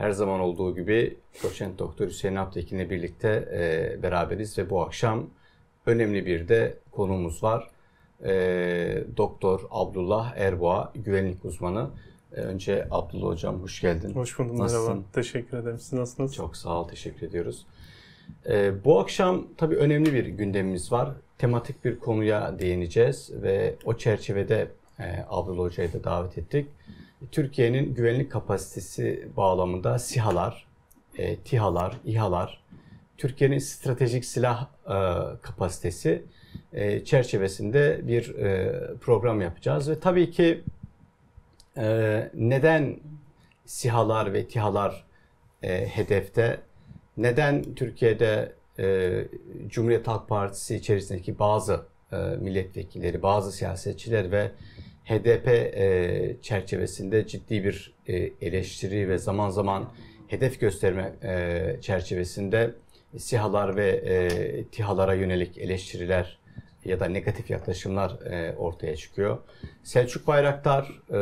Her zaman olduğu gibi doçent doktor Hüseyin Aptekin'le birlikte e, beraberiz ve bu akşam önemli bir de konumuz var. E, doktor Abdullah Erboğa, güvenlik uzmanı. E, önce Abdullah Hocam hoş geldin. Hoş buldum. Nasılsın? Merhaba. Teşekkür ederim. Siz nasılsınız? Çok sağ ol. Teşekkür ediyoruz. E, bu akşam tabii önemli bir gündemimiz var. Tematik bir konuya değineceğiz ve o çerçevede e, Abdullah Hoca'yı da davet ettik. Türkiye'nin güvenlik kapasitesi bağlamında SİHA'lar, e, TİHA'lar, İHA'lar, Türkiye'nin stratejik silah e, kapasitesi e, çerçevesinde bir e, program yapacağız. Ve tabii ki e, neden SİHA'lar ve TİHA'lar e, hedefte, neden Türkiye'de e, Cumhuriyet Halk Partisi içerisindeki bazı e, milletvekilleri, bazı siyasetçiler ve HDP e, çerçevesinde ciddi bir e, eleştiri ve zaman zaman hedef gösterme e, çerçevesinde SİHA'lar ve e, TİHA'lara yönelik eleştiriler ya da negatif yaklaşımlar e, ortaya çıkıyor. Selçuk Bayraktar e,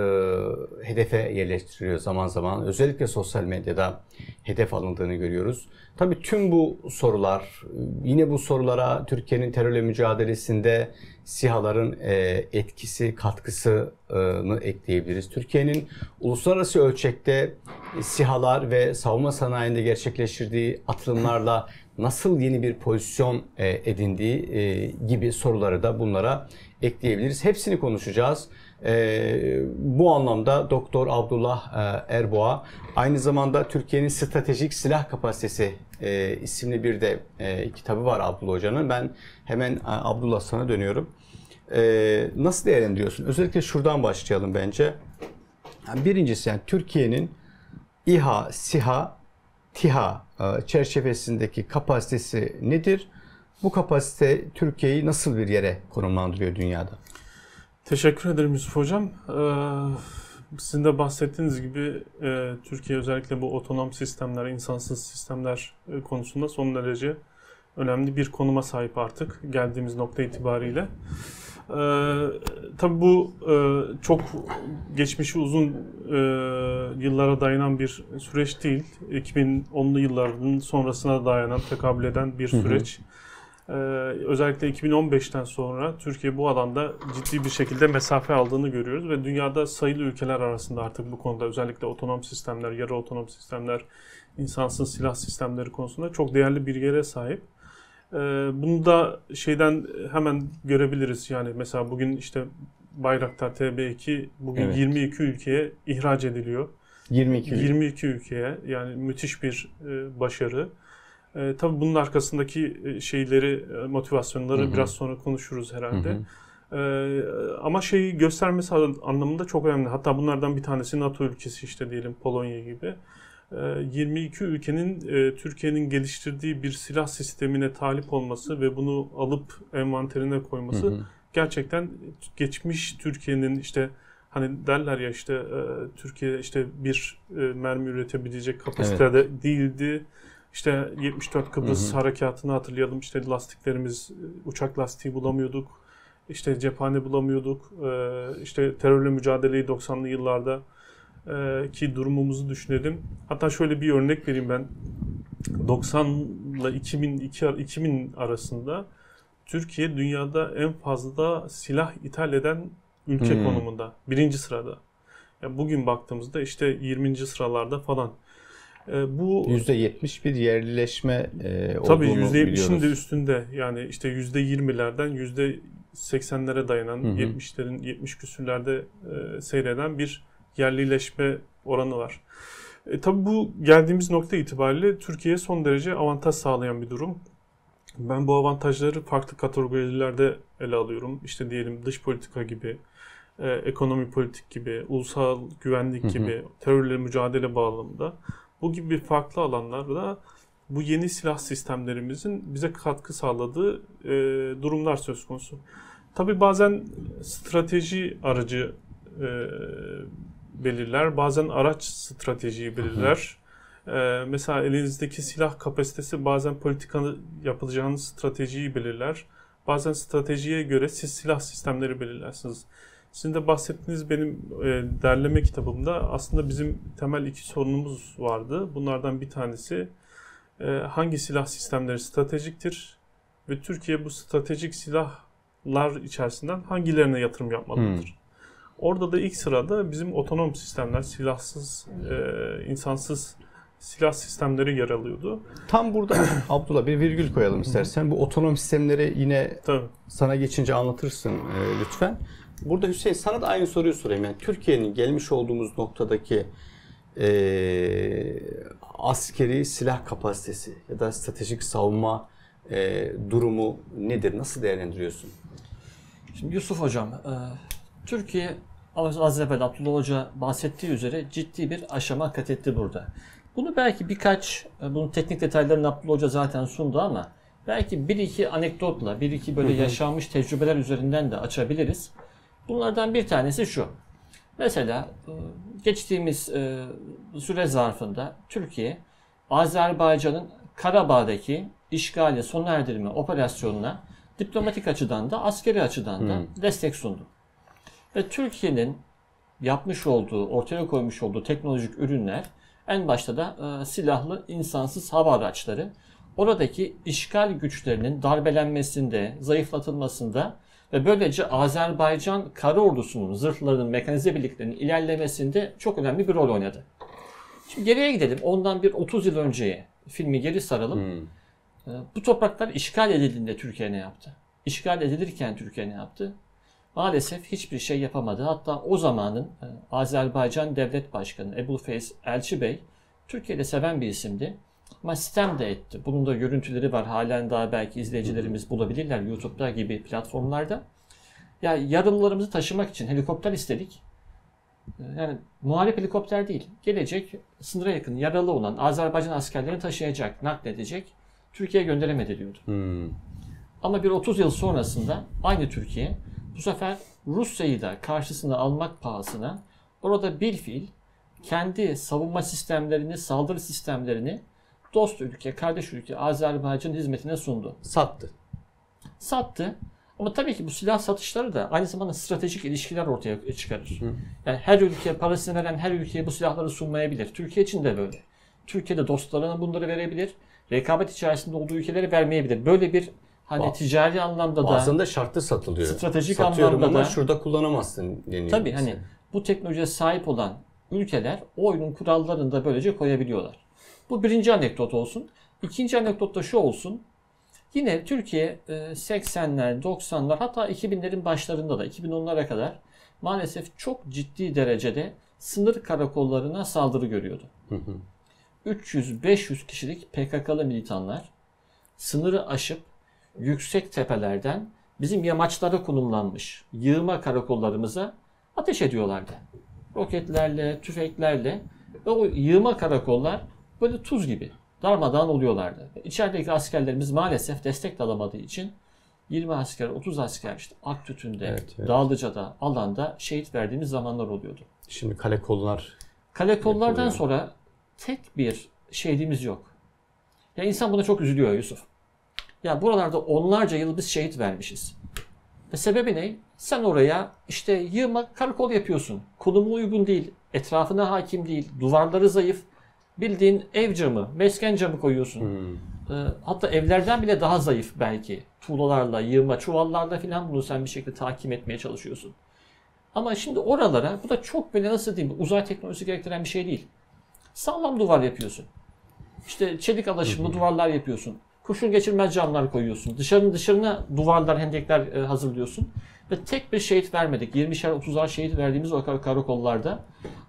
hedefe yerleştiriliyor zaman zaman. Özellikle sosyal medyada hedef alındığını görüyoruz. Tabii tüm bu sorular, yine bu sorulara Türkiye'nin terörle mücadelesinde SİHA'ların e, etkisi, katkısını ekleyebiliriz. Türkiye'nin uluslararası ölçekte SİHA'lar ve savunma sanayinde gerçekleştirdiği atılımlarla nasıl yeni bir pozisyon e, edindiği e, gibi soruları da bunlara ekleyebiliriz. Hepsini konuşacağız. E, bu anlamda Doktor Abdullah Erboğa aynı zamanda Türkiye'nin stratejik silah kapasitesi isimli bir de kitabı var Abdullah Hoca'nın. Ben hemen Abdullah sana dönüyorum. Nasıl değerlendiriyorsun? Özellikle şuradan başlayalım bence. Birincisi yani Türkiye'nin İHA, SİHA TİHA e, çerçevesindeki kapasitesi nedir? Bu kapasite Türkiye'yi nasıl bir yere konumlandırıyor dünyada? Teşekkür ederim Yusuf Hocam. Ee, sizin de bahsettiğiniz gibi e, Türkiye özellikle bu otonom sistemler, insansız sistemler e, konusunda son derece önemli bir konuma sahip artık geldiğimiz nokta itibariyle. Ee, tabii bu e, çok geçmişi uzun e, yıllara dayanan bir süreç değil. 2010'lu yılların sonrasına dayanan, tekabül eden bir süreç. Ee, özellikle 2015'ten sonra Türkiye bu alanda ciddi bir şekilde mesafe aldığını görüyoruz ve dünyada sayılı ülkeler arasında artık bu konuda özellikle otonom sistemler, yarı otonom sistemler, insansız silah sistemleri konusunda çok değerli bir yere sahip. Ee, bunu da şeyden hemen görebiliriz. Yani mesela bugün işte Bayraktar TB2 bugün evet. 22 ülkeye ihraç ediliyor. 22 22 ülkeye yani müthiş bir e, başarı. E, tabii bunun arkasındaki e, şeyleri, e, motivasyonları hı hı. biraz sonra konuşuruz herhalde. E, ama şeyi göstermesi anlamında çok önemli. Hatta bunlardan bir tanesi NATO ülkesi işte diyelim Polonya gibi. 22 ee, ülkenin e, Türkiye'nin geliştirdiği bir silah sistemine talip olması ve bunu alıp envanterine koyması hı hı. gerçekten geçmiş Türkiye'nin işte hani derler ya işte e, Türkiye işte bir e, mermi üretebilecek kapasitede evet. değildi. İşte 74 Kıbrıs hı hı. harekatını hatırlayalım. İşte lastiklerimiz uçak lastiği bulamıyorduk. İşte cephane bulamıyorduk. İşte terörle mücadeleyi 90'lı yıllarda ki durumumuzu düşünelim. Hatta şöyle bir örnek vereyim ben. 90 ile 2002 2000 arasında Türkiye dünyada en fazla silah ithal eden ülke hmm. konumunda. Birinci sırada. Yani bugün baktığımızda işte 20. sıralarda falan. Ee, bu %70 bir yerlileşme e, tabii %70'in de üstünde. Yani işte %20'lerden %80'lere dayanan, hı hı. 70'lerin 70 küsürlerde e, seyreden bir yerlileşme oranı var. E, tabii bu geldiğimiz nokta itibariyle Türkiye'ye son derece avantaj sağlayan bir durum. Ben bu avantajları farklı kategorilerde ele alıyorum. İşte diyelim dış politika gibi, e, ekonomi politik gibi, ulusal güvenlik gibi, terörle mücadele bağlamında bu gibi farklı alanlarda bu yeni silah sistemlerimizin bize katkı sağladığı e, durumlar söz konusu. Tabi bazen strateji aracı e, belirler. Bazen araç stratejiyi belirler. Ee, mesela elinizdeki silah kapasitesi bazen politikanı yapılacağınız stratejiyi belirler. Bazen stratejiye göre siz silah sistemleri belirlersiniz. Sizin de bahsettiğiniz benim e, derleme kitabımda aslında bizim temel iki sorunumuz vardı. Bunlardan bir tanesi e, hangi silah sistemleri stratejiktir ve Türkiye bu stratejik silahlar içerisinden hangilerine yatırım yapmalıdır? Hmm. Orada da ilk sırada bizim otonom sistemler, silahsız, e, insansız silah sistemleri yer alıyordu. Tam burada Abdullah bir virgül koyalım istersen. Bu otonom sistemleri yine Tabii. sana geçince anlatırsın e, lütfen. Burada Hüseyin sana da aynı soruyu sorayım. Yani Türkiye'nin gelmiş olduğumuz noktadaki e, askeri silah kapasitesi ya da stratejik savunma e, durumu nedir? Nasıl değerlendiriyorsun? Şimdi Yusuf Hocam, e, Türkiye az evvel Abdullah Hoca bahsettiği üzere ciddi bir aşama kat etti burada. Bunu belki birkaç, e, bunun teknik detaylarını Abdullah Hoca zaten sundu ama belki bir iki anekdotla, bir iki böyle yaşanmış tecrübeler üzerinden de açabiliriz. Bunlardan bir tanesi şu. Mesela e, geçtiğimiz e, süre zarfında Türkiye, Azerbaycan'ın Karabağ'daki işgali sona erdirme operasyonuna diplomatik açıdan da askeri açıdan da hmm. destek sundu. Ve Türkiye'nin yapmış olduğu, ortaya koymuş olduğu teknolojik ürünler en başta da e, silahlı insansız hava araçları oradaki işgal güçlerinin darbelenmesinde, zayıflatılmasında ve böylece Azerbaycan kara ordusunun zırhlarının, mekanize birliklerinin ilerlemesinde çok önemli bir rol oynadı. Şimdi geriye gidelim. Ondan bir 30 yıl önceye filmi geri saralım. Hmm. E, bu topraklar işgal edildiğinde Türkiye ne yaptı? İşgal edilirken Türkiye ne yaptı? Maalesef hiçbir şey yapamadı. Hatta o zamanın e, Azerbaycan Devlet Başkanı Ebu Feyz Elçi Bey Türkiye'de seven bir isimdi. Ama sistem de etti. Bunun da görüntüleri var. Halen daha belki izleyicilerimiz bulabilirler YouTube'da gibi platformlarda. Ya yaralılarımızı taşımak için helikopter istedik. E, yani muharip helikopter değil. Gelecek sınıra yakın yaralı olan Azerbaycan askerlerini taşıyacak, nakledecek. Türkiye'ye gönderemedi diyordu. Hmm. Ama bir 30 yıl sonrasında aynı Türkiye bu sefer Rusya'yı da karşısına almak pahasına orada bir fiil kendi savunma sistemlerini, saldırı sistemlerini dost ülke, kardeş ülke Azerbaycan hizmetine sundu. Sattı. Sattı. Ama tabii ki bu silah satışları da aynı zamanda stratejik ilişkiler ortaya çıkarır. Hı. Yani her ülke parasını veren her ülkeye bu silahları sunmayabilir. Türkiye için de böyle. Türkiye'de dostlarına bunları verebilir. Rekabet içerisinde olduğu ülkelere vermeyebilir. Böyle bir Hani ticari anlamda da de şartlı satılıyor. Stratejik Satıyorum anlamda ama da şurada kullanamazsın deniyor. Tabii hani bu teknolojiye sahip olan ülkeler oyunun kurallarını da böylece koyabiliyorlar. Bu birinci anekdot olsun. İkinci anekdot da şu olsun. Yine Türkiye 80'ler, e, 90'lar hatta 2000'lerin başlarında da 2010'lara kadar maalesef çok ciddi derecede sınır karakollarına saldırı görüyordu. 300-500 kişilik PKK'lı militanlar sınırı aşıp yüksek tepelerden bizim yamaçlara konumlanmış yığma karakollarımıza ateş ediyorlardı. Roketlerle, tüfeklerle ve o yığma karakollar böyle tuz gibi darmadağın oluyorlardı. İçerideki askerlerimiz maalesef destek de alamadığı için 20 asker, 30 asker işte Aktütü'nde, evet, evet. Dağlıca'da, alanda şehit verdiğimiz zamanlar oluyordu. Şimdi kale kollar. Kale kollardan sonra tek bir şehidimiz yok. Ya insan buna çok üzülüyor Yusuf. Ya buralarda onlarca yıl biz şehit vermişiz. Ve sebebi ne? Sen oraya işte yığma karakol yapıyorsun. Konumu uygun değil. Etrafına hakim değil. Duvarları zayıf. Bildiğin ev camı, mesken camı koyuyorsun. Hmm. Ee, hatta evlerden bile daha zayıf belki. Tuğlalarla, yığma, çuvallarla falan bunu sen bir şekilde takip etmeye çalışıyorsun. Ama şimdi oralara, bu da çok böyle nasıl diyeyim, uzay teknolojisi gerektiren bir şey değil. Sağlam duvar yapıyorsun. İşte çelik alaşımlı duvarlar yapıyorsun kurşun geçirmez camlar koyuyorsun. Dışarının dışarına duvarlar, hendekler e, hazırlıyorsun. Ve tek bir şehit vermedik. 20'şer 30'ar şehit verdiğimiz o kar karakollarda.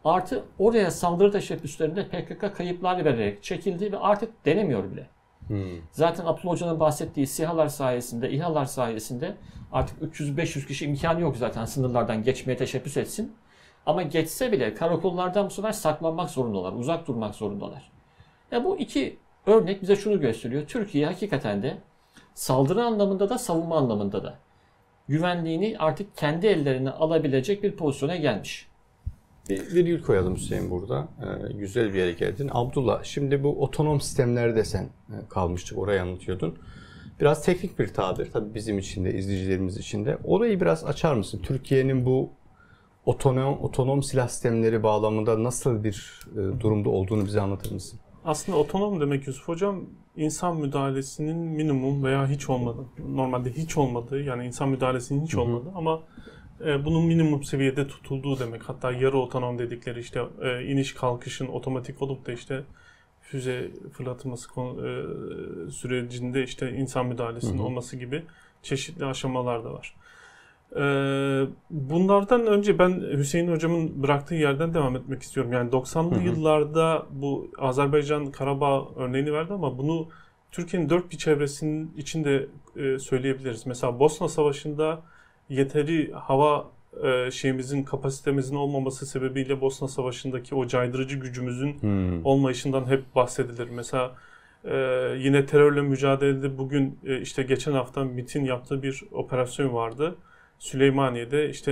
Artı oraya saldırı teşebbüslerinde PKK kayıplar vererek çekildi ve artık denemiyor bile. Hmm. Zaten Abdullah Hoca'nın bahsettiği SİHA'lar sayesinde, İHA'lar sayesinde artık 300-500 kişi imkanı yok zaten sınırlardan geçmeye teşebbüs etsin. Ama geçse bile karakollardan bu sefer saklanmak zorundalar, uzak durmak zorundalar. Ya bu iki Örnek bize şunu gösteriyor. Türkiye hakikaten de saldırı anlamında da savunma anlamında da güvenliğini artık kendi ellerine alabilecek bir pozisyona gelmiş. Bir virgül koyalım Hüseyin burada. Ee, güzel bir yere geldin. Abdullah şimdi bu otonom sistemler desen e, kalmıştık orayı anlatıyordun. Biraz teknik bir tabir tabii bizim için de izleyicilerimiz için de. Orayı biraz açar mısın? Türkiye'nin bu otonom otonom silah sistemleri bağlamında nasıl bir e, durumda olduğunu bize anlatır mısın? Aslında otonom demek Yusuf Hocam insan müdahalesinin minimum veya hiç olmadı. Normalde hiç olmadığı yani insan müdahalesinin hiç olmadı ama e, bunun minimum seviyede tutulduğu demek. Hatta yarı otonom dedikleri işte e, iniş kalkışın otomatik olup da işte füze fırlatılması konu- e, sürecinde işte insan müdahalesinin Hı hı. olması gibi çeşitli aşamalar da var. E, bunlardan önce ben Hüseyin hocamın bıraktığı yerden devam etmek istiyorum. Yani 90'lı Hı hı. yıllarda bu Azerbaycan Karabağ örneğini verdi ama bunu Türkiye'nin dört bir çevresinin içinde e, söyleyebiliriz. Mesela Bosna Savaşı'nda yeteri hava e, şeyimizin kapasitemizin olmaması sebebiyle Bosna Savaşı'ndaki o caydırıcı gücümüzün Hmm. olmayışından hep bahsedilir. Mesela e, yine terörle mücadelede bugün e, işte geçen hafta MIT'in yaptığı bir operasyon vardı. Süleymaniye'de işte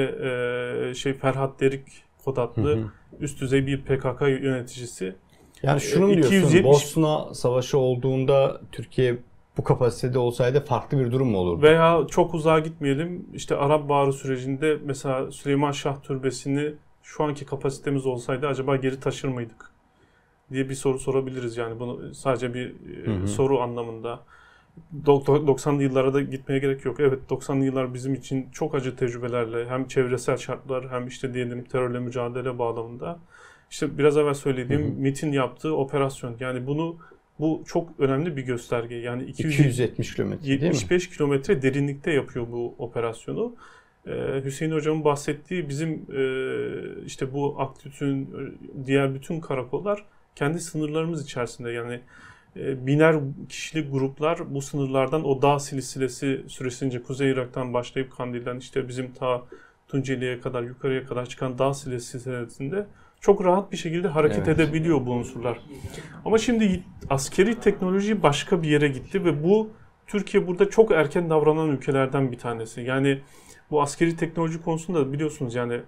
e, şey Ferhat Derik kod Hı adlı hı. üst düzey bir PKK yöneticisi Yani şunu E, diyorsun? 270 Bosna Savaşı olduğunda Türkiye bu kapasitede olsaydı farklı bir durum mu olurdu? Veya çok uzağa gitmeyelim. İşte Arap Baharı sürecinde mesela Süleyman Şah Türbesi'ni şu anki kapasitemiz olsaydı acaba geri taşır mıydık? diye bir soru sorabiliriz yani bunu sadece bir Hı hı. soru anlamında. Dok- 90'lı yıllara da gitmeye gerek yok. Evet 90'lı yıllar bizim için çok acı tecrübelerle hem çevresel şartlar hem işte diyelim terörle mücadele bağlamında. İşte biraz evvel söylediğim Hı hı. MIT'in yaptığı operasyon. Yani bunu bu çok önemli bir gösterge. Yani 200 270 kilometre değil mi? 75 kilometre derinlikte yapıyor bu operasyonu. Ee, Hüseyin Hocam'ın bahsettiği bizim e, işte bu Aktüt'ün diğer bütün karakollar kendi sınırlarımız içerisinde yani biner kişilik gruplar bu sınırlardan o dağ silsilesi süresince Kuzey Irak'tan başlayıp Kandil'den işte bizim ta Tunceli'ye kadar yukarıya kadar çıkan dağ silsilesinde çok rahat bir şekilde hareket Evet. edebiliyor bu unsurlar. Ama şimdi askeri teknoloji başka bir yere gitti ve bu Türkiye burada çok erken davranan ülkelerden bir tanesi. Yani bu askeri teknoloji konusunda biliyorsunuz yani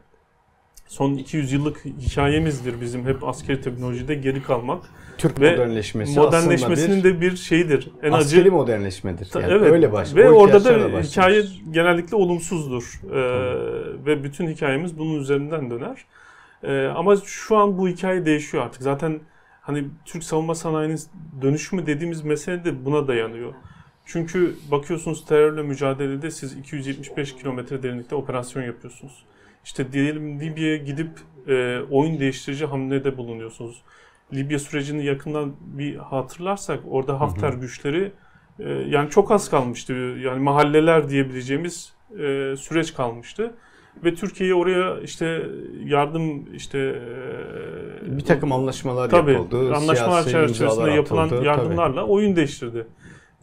son 200 yıllık hikayemizdir bizim hep askeri teknolojide geri kalmak. Türk Ve modernleşmesi Modernleşmesinin aslında de bir şeyidir. En bir acı askeri modernleşmedir. Yani evet. öyle başlıyor. Ve orada da başlıyoruz. hikaye genellikle olumsuzdur. Ee, ve bütün hikayemiz bunun üzerinden döner. Ee, ama şu an bu hikaye değişiyor artık. Zaten hani Türk savunma sanayinin dönüşümü dediğimiz mesele de buna dayanıyor. Çünkü bakıyorsunuz terörle mücadelede siz 275 kilometre derinlikte operasyon yapıyorsunuz. İşte diyelim Libya'ya gidip e, oyun değiştirici hamlede bulunuyorsunuz. Libya sürecini yakından bir hatırlarsak orada Hafter güçleri e, yani çok az kalmıştı. Yani mahalleler diyebileceğimiz e, süreç kalmıştı. Ve Türkiye'ye oraya işte yardım işte e, bir takım anlaşmalar tabii, yapıldı. anlaşmalar çerçevesinde yapılan atıldı, yardımlarla oyun değiştirdi.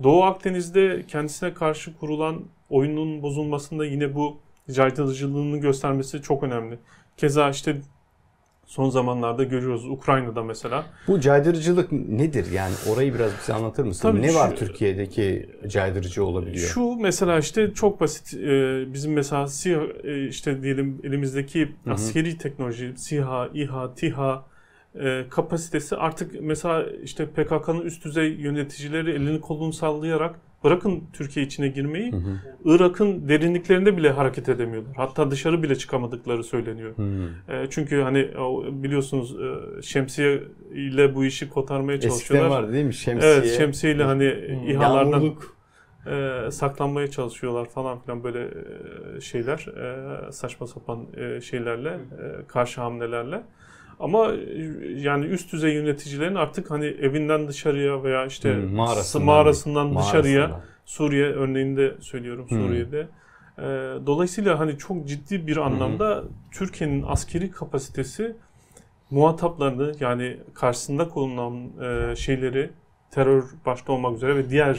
Doğu Akdeniz'de kendisine karşı kurulan oyunun bozulmasında yine bu caydırıcılığını göstermesi çok önemli. Keza işte son zamanlarda görüyoruz Ukrayna'da mesela. Bu caydırıcılık nedir? Yani orayı biraz bize anlatır mısın? Tabii ne şu- var Türkiye'deki caydırıcı olabiliyor? Şu mesela işte çok basit e, bizim mesela SİHA e, işte diyelim elimizdeki hı. askeri teknoloji SİHA, İHA, TİHA e, kapasitesi artık mesela işte PKK'nın üst düzey yöneticileri elini kolunu sallayarak bırakın Türkiye içine girmeyi Hı hı. Irak'ın derinliklerinde bile hareket edemiyorlar. Hatta dışarı bile çıkamadıkları söyleniyor. Hı. E, çünkü hani biliyorsunuz e, şemsiye ile bu işi kotarmaya Eskiden çalışıyorlar. vardı değil mi? Şemsiye. Evet şemsiye ile hani Hmm. İHA'lardan Yağmurluk. e, saklanmaya çalışıyorlar falan filan böyle e, şeyler e, saçma sapan e, şeylerle e, karşı hamlelerle ama e, yani üst düzey yöneticilerin artık hani evinden dışarıya veya işte Hı, mağarasından- mağarasından dışarıya Mağarasından. Suriye örneğinde söylüyorum Hmm. Suriye'de. E, dolayısıyla hani çok ciddi bir anlamda Türkiye'nin askeri kapasitesi muhataplarını yani karşısında konulan e, şeyleri terör başta olmak üzere ve diğer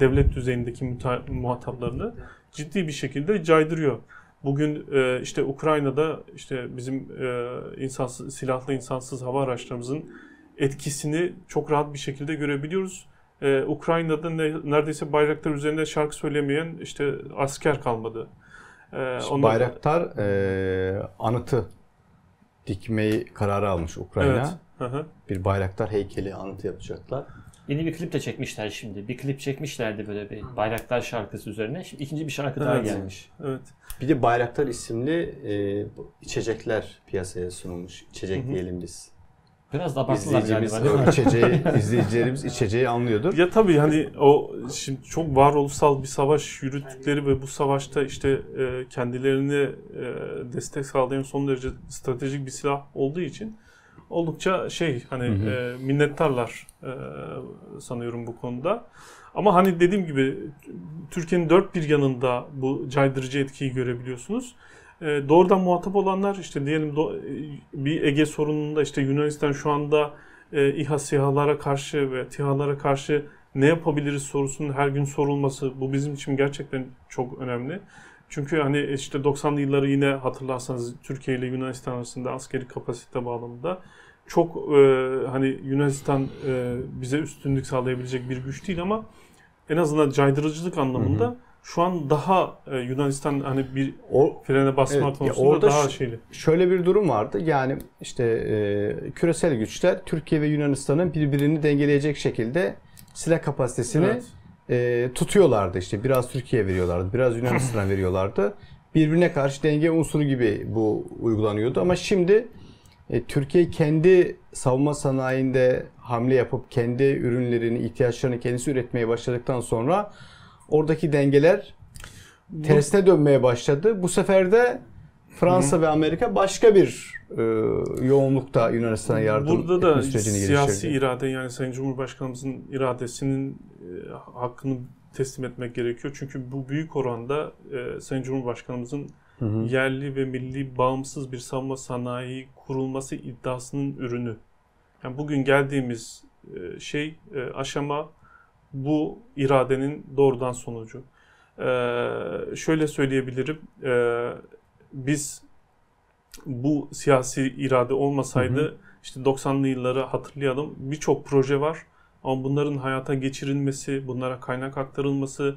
devlet düzeyindeki muhataplarını ciddi bir şekilde caydırıyor. Bugün e, işte Ukrayna'da işte bizim e, insansız, silahlı insansız hava araçlarımızın etkisini çok rahat bir şekilde görebiliyoruz. E, Ukrayna'da ne, neredeyse bayraklar üzerinde şarkı söylemeyen işte asker kalmadı. E, Şimdi ondan- Bayraktar e, anıtı dikmeyi kararı almış Ukrayna. Evet. Hı hı. Bir bayraktar heykeli anıtı yapacaklar. Yeni bir klip de çekmişler şimdi. Bir klip çekmişlerdi böyle bir Bayraktar şarkısı üzerine. Şimdi ikinci bir şarkı daha Evet. gelmiş. Evet. Bir de Bayraktar isimli e, içecekler piyasaya sunulmuş. İçecek Hı hı. diyelim biz. Biraz da abarttılar İzleyicimiz galiba. içeceği, izleyicilerimiz içeceği anlıyordur. Ya tabii hani o şimdi çok varoluşsal bir savaş yürüttükleri ve bu savaşta işte e, kendilerine e, destek sağlayan son derece stratejik bir silah olduğu için oldukça şey hani Hı hı. e, minnettarlar e, sanıyorum bu konuda. Ama hani dediğim gibi Türkiye'nin dört bir yanında bu caydırıcı etkiyi görebiliyorsunuz. E, doğrudan muhatap olanlar işte diyelim do- e, bir Ege sorununda işte Yunanistan şu anda e, İHA SİHA'lara karşı ve TİHA'lara karşı ne yapabiliriz sorusunun her gün sorulması bu bizim için gerçekten çok önemli. Çünkü hani işte 90'lı yılları yine hatırlarsanız Türkiye ile Yunanistan arasında askeri kapasite bağlamında çok e, hani Yunanistan e, bize üstünlük sağlayabilecek bir güç değil ama en azından caydırıcılık anlamında Hı hı. şu an daha e, Yunanistan hani bir O frene basma Evet, konusunda orada daha şeyli. şöyle bir durum vardı. Yani işte e, küresel güçler Türkiye ve Yunanistan'ın birbirini dengeleyecek şekilde silah kapasitesini Evet. E, tutuyorlardı. İşte biraz Türkiye veriyorlardı, biraz Yunanistan'a veriyorlardı. Birbirine karşı denge unsuru gibi bu uygulanıyordu. Ama şimdi e, Türkiye kendi savunma sanayinde hamle yapıp kendi ürünlerini, ihtiyaçlarını kendisi üretmeye başladıktan sonra oradaki dengeler tersine dönmeye başladı. Bu sefer de Fransa ve Amerika başka bir e, yoğunlukta Yunanistan'a yardım Burada da sürecini siyasi geliştirdi. irade yani Sayın Cumhurbaşkanımızın iradesinin e, hakkını teslim etmek gerekiyor. Çünkü bu büyük oranda e, Sayın Cumhurbaşkanımızın Hı hı. yerli ve milli bağımsız bir savunma sanayi kurulması iddiasının ürünü. Yani bugün geldiğimiz e, şey e, aşama bu iradenin doğrudan sonucu. E, şöyle söyleyebilirim. e, biz bu siyasi irade olmasaydı Hı hı. işte 90'lı yılları hatırlayalım. Birçok proje var ama bunların hayata geçirilmesi, bunlara kaynak aktarılması,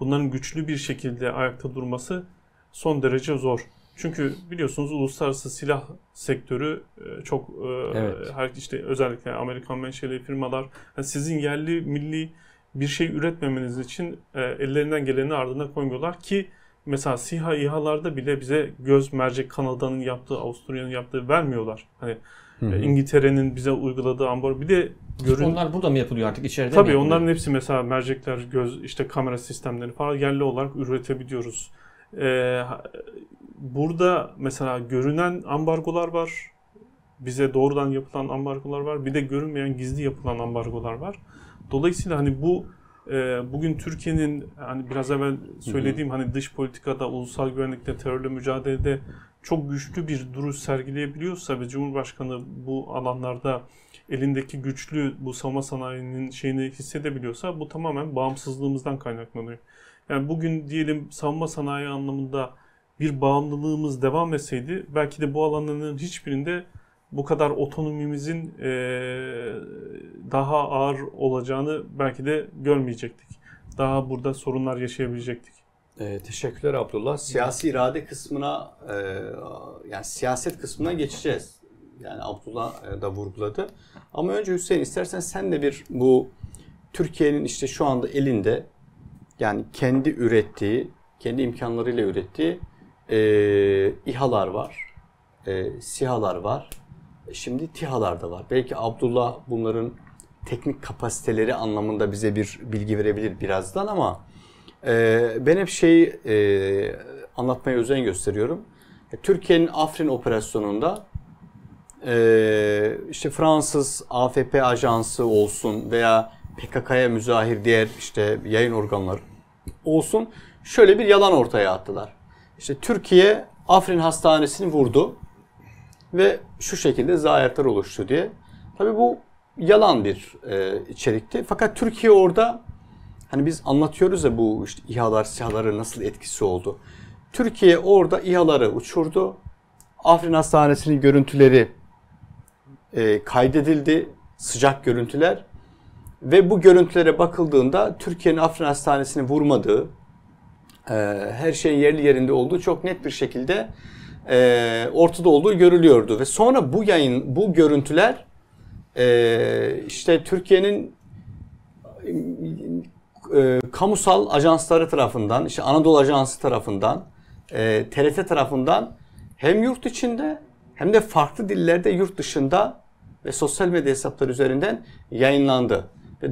bunların güçlü bir şekilde ayakta durması son derece zor. Çünkü biliyorsunuz uluslararası silah sektörü e, çok e, Evet. her işte özellikle Amerikan menşeli firmalar yani sizin yerli milli bir şey üretmemeniz için e, ellerinden geleni ardına koymuyorlar ki mesela SİHA İHA'larda bile bize göz mercek Kanada'nın yaptığı, Avusturya'nın yaptığı vermiyorlar. Hani e, İngiltere'nin bize uyguladığı ambar bir de görün Onlar burada mı yapılıyor artık içeride mi Tabii yapılıyor? onların hepsi mesela mercekler, göz, işte kamera sistemleri falan yerli olarak üretebiliyoruz. Ee, burada mesela görünen ambargolar var. Bize doğrudan yapılan ambargolar var. Bir de görünmeyen gizli yapılan ambargolar var. Dolayısıyla hani bu bugün Türkiye'nin hani biraz evvel söylediğim hani dış politikada, ulusal güvenlikte, terörle mücadelede çok güçlü bir duruş sergileyebiliyorsa ve Cumhurbaşkanı bu alanlarda elindeki güçlü bu savunma sanayinin şeyini hissedebiliyorsa bu tamamen bağımsızlığımızdan kaynaklanıyor. Yani bugün diyelim savunma sanayi anlamında bir bağımlılığımız devam etseydi belki de bu alanların hiçbirinde bu kadar otonomimizin eee, daha ağır olacağını belki de görmeyecektik. Daha burada sorunlar yaşayabilecektik. Ee, teşekkürler Abdullah. Siyasi irade kısmına e, yani siyaset kısmına geçeceğiz. Yani Abdullah e, da vurguladı. Ama önce Hüseyin istersen sen de bir bu Türkiye'nin işte şu anda elinde yani kendi ürettiği, kendi imkanlarıyla ürettiği e, İHA'lar var, e, SİHA'lar var. Şimdi TİHA'lar da var. Belki Abdullah bunların teknik kapasiteleri anlamında bize bir bilgi verebilir birazdan ama ee, ben hep şeyi e, anlatmaya özen gösteriyorum. Türkiye'nin Afrin operasyonunda e, işte Fransız AFP ajansı olsun veya PKK'ya müzahir diğer işte yayın organları olsun şöyle bir yalan ortaya attılar. İşte Türkiye Afrin hastanesini vurdu ve şu şekilde zayiatlar oluştu diye. Tabii bu yalan bir e, içerikti. Fakat Türkiye orada Hani biz anlatıyoruz ya bu işte İHA'lar, SİHA'ların nasıl etkisi oldu. Türkiye orada İHA'ları uçurdu. Afrin Hastanesi'nin görüntüleri e, kaydedildi. Sıcak görüntüler. Ve bu görüntülere bakıldığında Türkiye'nin Afrin Hastanesi'ni vurmadığı, e, her şeyin yerli yerinde olduğu çok net bir şekilde e, ortada olduğu görülüyordu. Ve sonra bu yayın, bu görüntüler e, işte Türkiye'nin e, kamusal ajansları tarafından, işte Anadolu Ajansı tarafından, e, TRT tarafından hem yurt içinde hem de farklı dillerde yurt dışında ve sosyal medya hesapları üzerinden yayınlandı.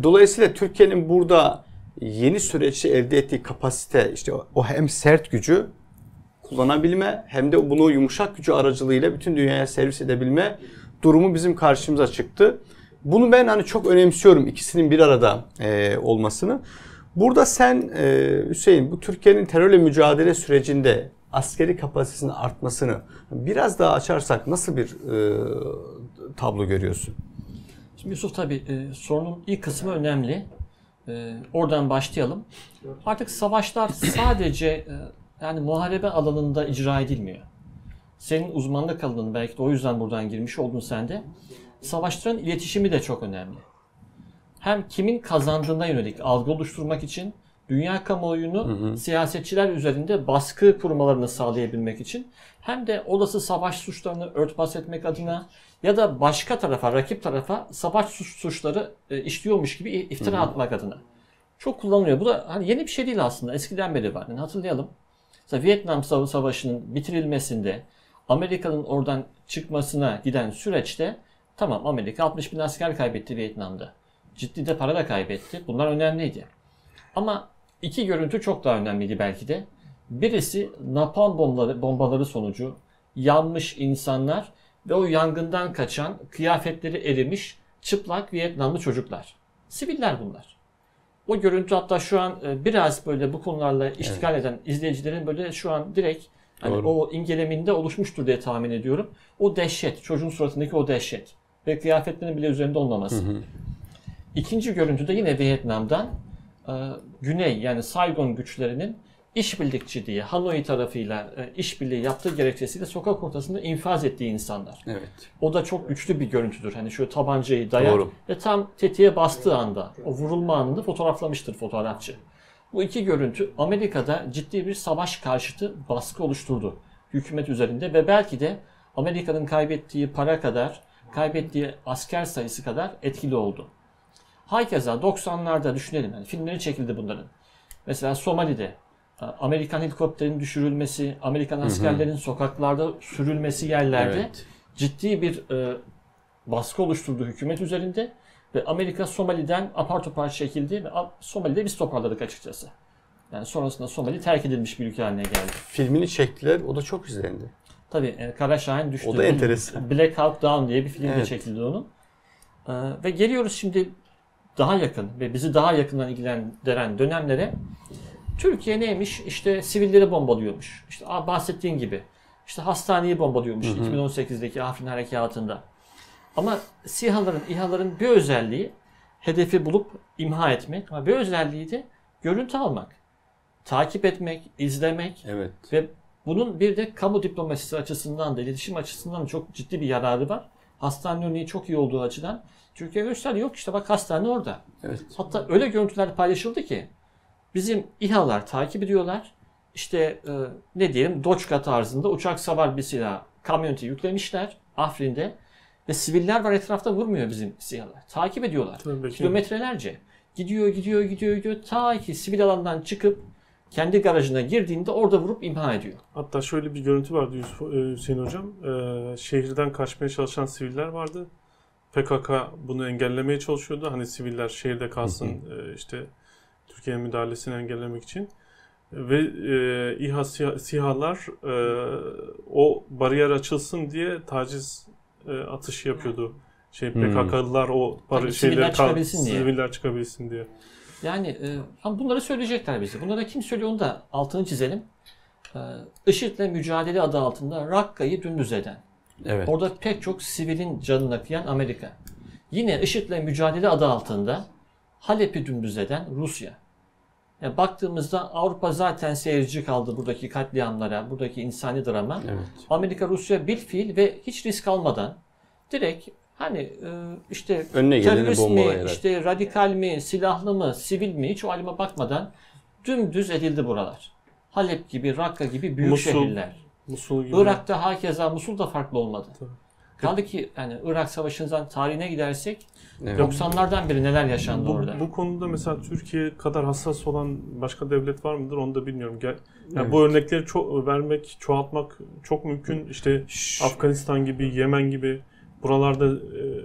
Dolayısıyla Türkiye'nin burada yeni süreçte elde ettiği kapasite, işte o hem sert gücü kullanabilme hem de bunu yumuşak gücü aracılığıyla bütün dünyaya servis edebilme durumu bizim karşımıza çıktı. Bunu ben hani çok önemsiyorum ikisinin bir arada e, olmasını. Burada sen e, Hüseyin bu Türkiye'nin terörle mücadele sürecinde askeri kapasitesinin artmasını biraz daha açarsak nasıl bir e, tablo görüyorsun? Şimdi Yusuf tabii e, sorunun ilk kısmı önemli. E, oradan başlayalım. Artık savaşlar sadece e, yani muharebe alanında icra edilmiyor. Senin uzmanlık alanın belki de o yüzden buradan girmiş oldun sen de. Savaşların iletişimi de çok önemli. Hem kimin kazandığına yönelik algı oluşturmak için dünya kamuoyunu hı hı. siyasetçiler üzerinde baskı kurmalarını sağlayabilmek için hem de olası savaş suçlarını örtbas etmek adına ya da başka tarafa, rakip tarafa savaş suç, suçları e, işliyormuş gibi iftira hı hı. atmak adına. Çok kullanılıyor. Bu da hani yeni bir şey değil aslında. Eskiden beri var. Yani hatırlayalım. Mesela Vietnam Savaşı'nın bitirilmesinde Amerika'nın oradan çıkmasına giden süreçte tamam Amerika 60 bin asker kaybetti Vietnam'da. Ciddi de para da kaybetti. Bunlar önemliydi. Ama iki görüntü çok daha önemliydi belki de. Birisi napalm bombaları, bombaları sonucu yanmış insanlar ve o yangından kaçan kıyafetleri erimiş çıplak Vietnamlı çocuklar. Siviller bunlar. O görüntü hatta şu an e, biraz böyle bu konularla iştigal evet. eden izleyicilerin böyle şu an direkt hani o ingeleminde oluşmuştur diye tahmin ediyorum. O dehşet, çocuğun suratındaki o dehşet ve kıyafetlerinin bile üzerinde olmaması. Hı hı. İkinci görüntü de yine Vietnam'dan e, Güney yani Saigon güçlerinin işbirlikçiliği, Hanoi tarafıyla e, işbirliği yaptığı gerekçesiyle sokak ortasında infaz ettiği insanlar. Evet. O da çok güçlü bir görüntüdür. Hani şu tabancayı dayar Doğru. ve tam tetiğe bastığı anda o vurulma anını fotoğraflamıştır fotoğrafçı. Bu iki görüntü Amerika'da ciddi bir savaş karşıtı baskı oluşturdu hükümet üzerinde ve belki de Amerika'nın kaybettiği para kadar, kaybettiği asker sayısı kadar etkili oldu. Hakeza 90'larda düşünelim yani filmleri çekildi bunların. Mesela Somali'de Amerikan helikopterin düşürülmesi, Amerikan askerlerin hı hı. sokaklarda sürülmesi yerlerde evet. ciddi bir e, baskı oluşturdu hükümet üzerinde ve Amerika Somali'den apar topar çekildi ve Somali'de biz toparladık açıkçası. Yani sonrasında Somali terk edilmiş bir ülke haline geldi. Filmini çektiler, o da çok izlendi. Tabii e, Kara Şahin düştü. O da enteresan. Black Hawk Down diye bir film evet. de çekildi onun. E, ve geliyoruz şimdi daha yakın ve bizi daha yakından ilgilendiren dönemlere Türkiye neymiş? İşte sivilleri bombalıyormuş. İşte bahsettiğin gibi. İşte hastaneyi bombalıyormuş hı hı. 2018'deki Afrin harekatında. Ama SİHA'ların, İHA'ların bir özelliği hedefi bulup imha etmek ama bir özelliği de görüntü almak. Takip etmek, izlemek evet. ve bunun bir de kamu diplomasisi açısından da, iletişim açısından da çok ciddi bir yararı var. Hastane örneği çok iyi olduğu açıdan Türkiye gösterdi. Yok işte bak hastane orada. Evet. Hatta öyle görüntüler paylaşıldı ki bizim İHA'lar takip ediyorlar. İşte e, ne diyelim Doçka tarzında uçak savar bir silah kamyoneti yüklemişler Afrin'de ve siviller var etrafta vurmuyor bizim SİHA'lar. Takip ediyorlar. Tabii Kilometrelerce. Gidiyor, gidiyor, gidiyor, gidiyor. Ta ki sivil alandan çıkıp kendi garajına girdiğinde orada vurup imha ediyor. Hatta şöyle bir görüntü vardı Yusuf, e, Hüseyin Hocam. Ee, şehirden kaçmaya çalışan siviller vardı. PKK bunu engellemeye çalışıyordu. Hani siviller şehirde kalsın. E, işte Türkiye'nin müdahalesini engellemek için. Ve e, İHA SİHA'lar e, o bariyer açılsın diye taciz e, atışı yapıyordu. Şey hmm. PKK'lılar o bari şeyler çıkabilsin diye. Siviller çıkabilsin diye. Yani e, ama bunları söyleyecekler bize. Bunları kim söylüyor onu da altını çizelim. E, IŞİD'le mücadele adı altında Rakka'yı dümdüz eden. Evet. Orada pek çok sivilin canına kıyan Amerika. Yine IŞİD'le mücadele adı altında Halep'i dümdüz eden Rusya. Yani baktığımızda Avrupa zaten seyirci kaldı buradaki katliamlara, buradaki insani drama. Evet. Amerika, Rusya bir fiil ve hiç risk almadan direkt hani e, işte Önüne terörist mi, işte radikal mi, silahlı mı, sivil mi hiç o alime bakmadan dümdüz edildi buralar. Halep gibi, Rakka gibi büyük Musul, şehirler. Musul gibi. Irak'ta hakeza Musul da farklı olmadı. Tabii. Kaldı ki yani Irak Savaşı'ndan tarihine gidersek Evet. 90'lardan beri neler yaşandı Bu, orada. bu konuda mesela Türkiye kadar hassas olan başka devlet var mıdır onu da bilmiyorum. Gel, yani Evet. Bu örnekleri çok vermek, çoğaltmak çok mümkün. İşte Afganistan gibi, Yemen gibi buralarda e,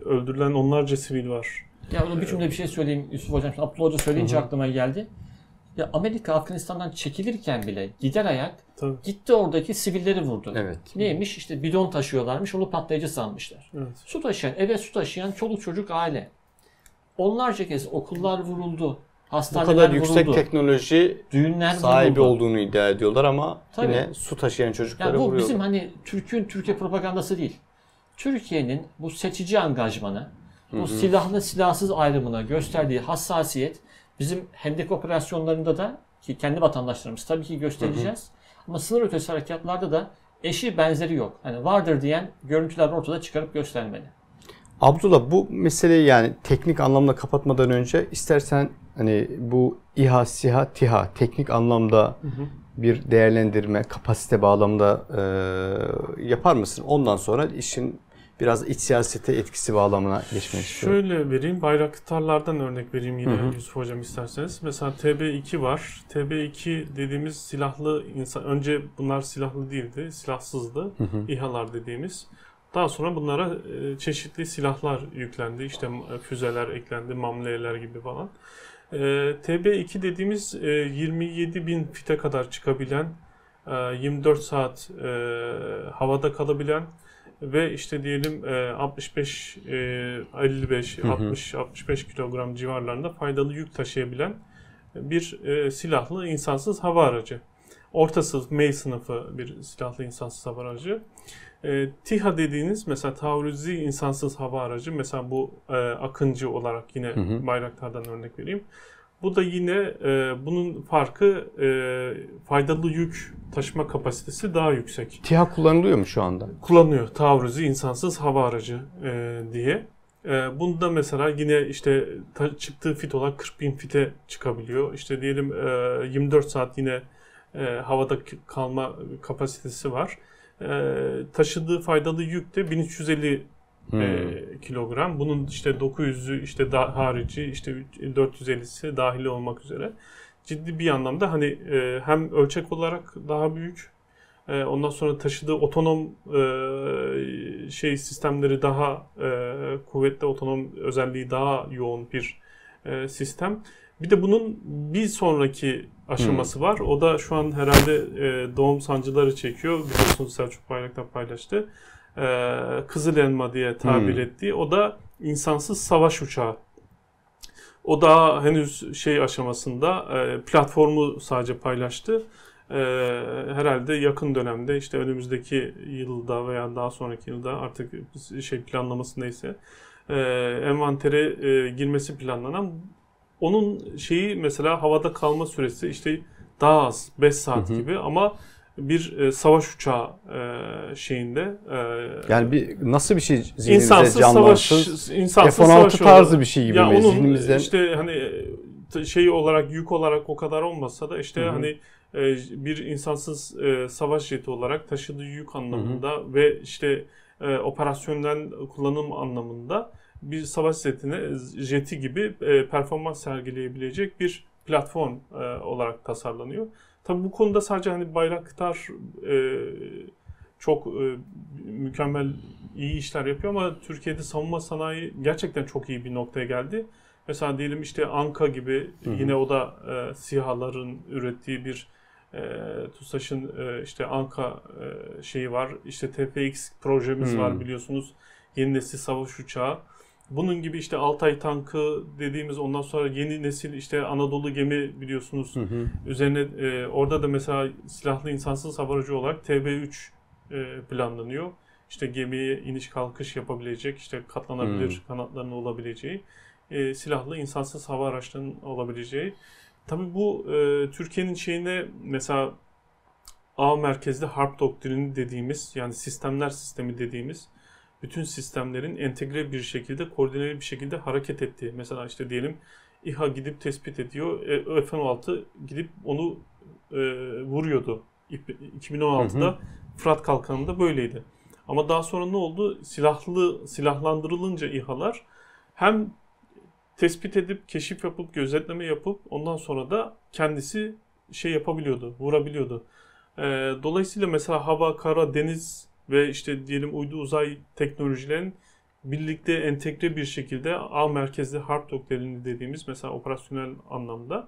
öldürülen onlarca sivil var. Ya ona bir cümle bir şey söyleyeyim Yusuf Hocam. Şimdi Abdullah Hoca söyleyince aklıma geldi. Ya Amerika Afganistan'dan çekilirken bile gider ayak Tabii. gitti oradaki sivilleri vurdu. Evet. Neymiş? İşte bidon taşıyorlarmış, onu patlayıcı sanmışlar. Evet. Su taşıyan, eve su taşıyan çoluk çocuk aile. Onlarca kez okullar vuruldu, Bu hastaneler kadar yüksek vuruldu, teknoloji düğünler sahibi vuruldu. olduğunu iddia ediyorlar ama Tabii. yine su taşıyan çocukları Yani bu vuruyorlar. bizim hani Türk'ün Türkiye propagandası değil. Türkiye'nin bu seçici angajmanı, bu silahlı silahsız ayrımına gösterdiği hassasiyet bizim Hendek operasyonlarında da ki kendi vatandaşlarımız tabii ki göstereceğiz. Ama sınır ötesi harekatlarda da eşi benzeri yok. Hani vardır diyen görüntüler ortada çıkarıp göstermeli. Abdullah bu meseleyi yani teknik anlamda kapatmadan önce istersen hani bu İHA, SİHA, TİHA teknik anlamda bir değerlendirme, kapasite bağlamında e, yapar mısın? Ondan sonra işin biraz iç siyasete etkisi bağlamına geçmek istiyorum. Şöyle vereyim, bayraktarlardan örnek vereyim yine Yusuf Hocam isterseniz. Mesela TB2 var. TB2 dediğimiz silahlı insan, önce bunlar silahlı değildi, silahsızdı. İHA'lar dediğimiz. Daha sonra bunlara e, çeşitli silahlar yüklendi. İşte e, füzeler eklendi, mamleyeler gibi falan. E, TB2 dediğimiz e, 27 bin fite kadar çıkabilen, e, 24 saat e, havada kalabilen ve işte diyelim e, 65, e, 55, 60, 65 kilogram civarlarında faydalı yük taşıyabilen bir e, silahlı insansız hava aracı. Orta sınıf, M sınıfı bir silahlı insansız hava aracı. E, TİHA dediğiniz mesela taarruzi insansız hava aracı mesela bu e, Akıncı olarak yine Bayraktar'dan örnek vereyim. Bu da yine e, bunun farkı e, faydalı yük taşıma kapasitesi daha yüksek. TİHA kullanılıyor mu şu anda? Kullanıyor taarruzi insansız hava aracı e, diye. E, bunda mesela yine işte ta- çıktığı fit olarak 40 bin fite çıkabiliyor. İşte diyelim e, 24 saat yine e, havada kalma kapasitesi var. E, taşıdığı faydalı yük de 1350 e, kilogram. Bunun işte 900'ü işte da, harici işte 450'si dahili olmak üzere ciddi bir anlamda hani e, hem ölçek olarak daha büyük e, ondan sonra taşıdığı otonom e, şey sistemleri daha e, kuvvetli otonom özelliği daha yoğun bir e, sistem. Bir de bunun bir sonraki aşaması var. O da şu an herhalde e, doğum sancıları çekiyor. Biliyorsunuz Selçuk Bayraktar paylaştı. E, Kızıl Elma diye tabir Hmm. ettiği. O da insansız savaş uçağı. O da henüz şey aşamasında e, platformu sadece paylaştı. E, herhalde yakın dönemde işte önümüzdeki yılda veya daha sonraki yılda artık şey planlaması neyse e, envantere e, girmesi planlanan onun şeyi mesela havada kalma süresi işte daha az 5 saat gibi ama bir e, savaş uçağı e, şeyinde e, Yani bir nasıl bir şey zihnimizde insansız savaş canlansın? insansız F-16 savaş tarzı yolu. bir şey gibi ya mi? onun Zihnimizden- işte hani şey olarak yük olarak o kadar olmasa da işte Hı hı. hani e, bir insansız e, savaş jeti olarak taşıdığı yük anlamında ve işte e, operasyonel kullanım anlamında bir savaş jetine jeti gibi e, performans sergileyebilecek bir platform e, olarak tasarlanıyor. Tabii bu konuda sadece hani Bayraktar e, çok e, mükemmel iyi işler yapıyor ama Türkiye'de savunma sanayi gerçekten çok iyi bir noktaya geldi. Mesela diyelim işte Anka gibi yine o da e, SİHA'ların ürettiği bir e, TUSAŞ'ın e, işte Anka e, şeyi var. İşte TPX projemiz Hmm. var biliyorsunuz. Yeni nesil savaş uçağı. Bunun gibi işte Altay tankı dediğimiz ondan sonra yeni nesil işte Anadolu gemi biliyorsunuz. Hı hı. Üzerine e, orada da mesela silahlı insansız hava aracı olarak TB3 e, planlanıyor. İşte gemiye iniş kalkış yapabilecek, işte katlanabilir Hmm. kanatlarının olabileceği, e, silahlı insansız hava araçlarının olabileceği. Tabii bu e, Türkiye'nin şeyine mesela A merkezli harp doktrini dediğimiz yani sistemler sistemi dediğimiz bütün sistemlerin entegre bir şekilde, koordineli bir şekilde hareket ettiği. Mesela işte diyelim İHA gidip tespit ediyor. E, F-16 gidip onu e, vuruyordu. İp- 2016'da Fırat Kalkanı'nda böyleydi. Ama daha sonra ne oldu? Silahlı silahlandırılınca İHA'lar hem tespit edip keşif yapıp gözetleme yapıp ondan sonra da kendisi şey yapabiliyordu, vurabiliyordu. Ee, dolayısıyla mesela hava, kara, deniz ve işte diyelim uydu uzay teknolojilerin birlikte entegre bir şekilde A merkezli harp doktrini dediğimiz mesela operasyonel anlamda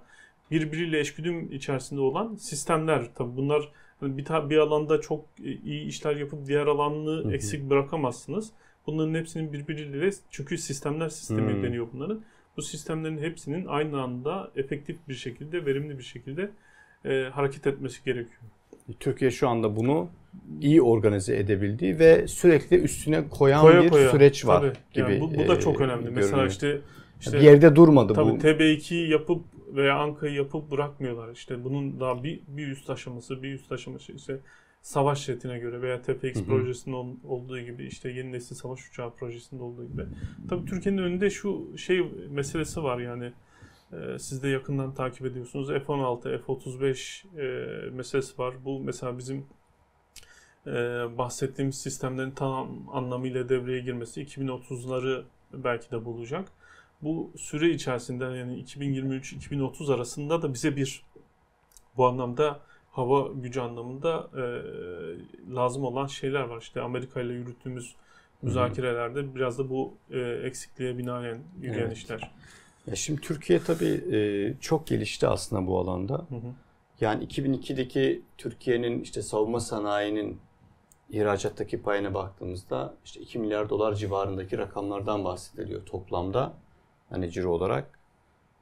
birbiriyle eşgüdüm içerisinde olan sistemler. Tabi bunlar bir, bir alanda çok iyi işler yapıp diğer alanını hı hı. eksik bırakamazsınız. Bunların hepsinin birbiriyle çünkü sistemler sistemi hmm. deniyor bunların. Bu sistemlerin hepsinin aynı anda efektif bir şekilde, verimli bir şekilde e, hareket etmesi gerekiyor. Türkiye şu anda bunu iyi organize edebildiği ve sürekli üstüne koyan koya bir koya. süreç var Tabii. gibi. Yani bu, bu da çok önemli. Görünüyor. Mesela işte işte bir yerde durmadı tabii bu. TB2'yi yapıp veya Anka'yı yapıp bırakmıyorlar. İşte bunun daha bir, bir üst aşaması, bir üst aşaması işte savaş jetine göre veya TPX hı hı. projesinin olduğu gibi işte yeni nesil savaş uçağı projesinde olduğu gibi. Tabii Türkiye'nin önünde şu şey meselesi var yani e, siz de yakından takip ediyorsunuz. F-16, F-35 e, meselesi var. Bu mesela bizim e, bahsettiğimiz sistemlerin tam anlamıyla devreye girmesi 2030'ları belki de bulacak. Bu süre içerisinde yani 2023-2030 arasında da bize bir bu anlamda hava gücü anlamında e, lazım olan şeyler var. İşte Amerika ile yürüttüğümüz müzakerelerde biraz da bu e, eksikliğe binaen yürüyen evet. işler. Ya şimdi Türkiye tabii e, çok gelişti aslında bu alanda. Hı hı. Yani 2002'deki Türkiye'nin işte savunma sanayinin ihracattaki payına baktığımızda işte 2 milyar dolar civarındaki rakamlardan bahsediliyor toplamda. Hani ciro olarak.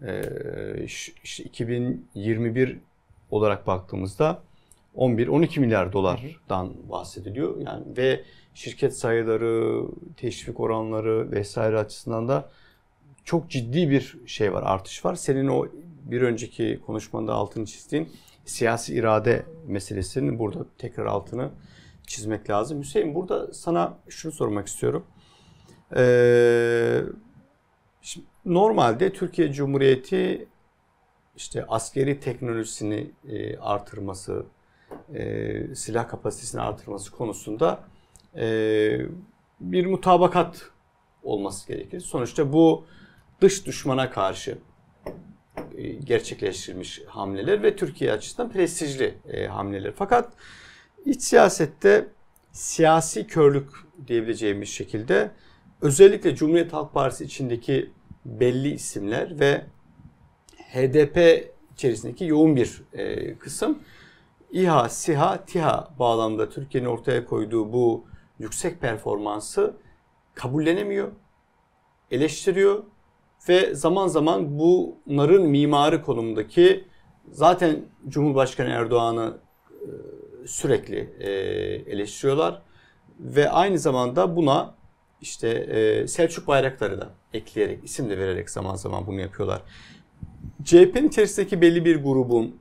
Ee, işte 2021 olarak baktığımızda 11-12 milyar dolardan bahsediliyor. Yani ve şirket sayıları, teşvik oranları vesaire açısından da çok ciddi bir şey var, artış var. Senin o bir önceki konuşmanda altını çizdiğin siyasi irade meselesinin burada tekrar altını çizmek lazım. Hüseyin burada sana şunu sormak istiyorum. Ee, şimdi normalde Türkiye Cumhuriyeti işte askeri teknolojisini e, artırması, e, silah kapasitesini artırması konusunda e, bir mutabakat olması gerekir. Sonuçta bu dış düşmana karşı e, gerçekleştirilmiş hamleler ve Türkiye açısından prestijli e, hamleler. Fakat iç siyasette siyasi körlük diyebileceğimiz şekilde özellikle Cumhuriyet Halk Partisi içindeki belli isimler ve HDP içerisindeki yoğun bir e, kısım İHA, SİHA, TİHA bağlamında Türkiye'nin ortaya koyduğu bu yüksek performansı kabullenemiyor, eleştiriyor ve zaman zaman bunların mimarı konumundaki zaten Cumhurbaşkanı Erdoğan'ı e, sürekli e, eleştiriyorlar ve aynı zamanda buna işte e, Selçuk Bayraktar'ı da ekleyerek, isim de vererek zaman zaman bunu yapıyorlar. CHP'nin içerisindeki belli bir grubun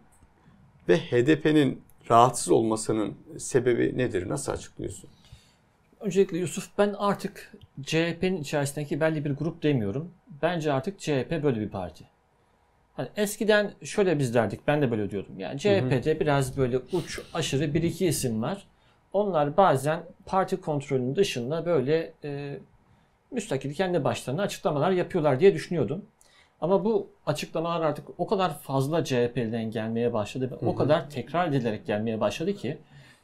ve HDP'nin rahatsız olmasının sebebi nedir? Nasıl açıklıyorsun? Öncelikle Yusuf ben artık CHP'nin içerisindeki belli bir grup demiyorum. Bence artık CHP böyle bir parti. Hani eskiden şöyle biz derdik, ben de böyle diyordum. Yani CHP'de hı hı. biraz böyle uç, aşırı bir iki isim var. Onlar bazen parti kontrolünün dışında böyle e, müstakil kendi başlarına açıklamalar yapıyorlar diye düşünüyordum. Ama bu açıklamalar artık o kadar fazla CHP'den gelmeye başladı ve hı hı. o kadar tekrar edilerek gelmeye başladı ki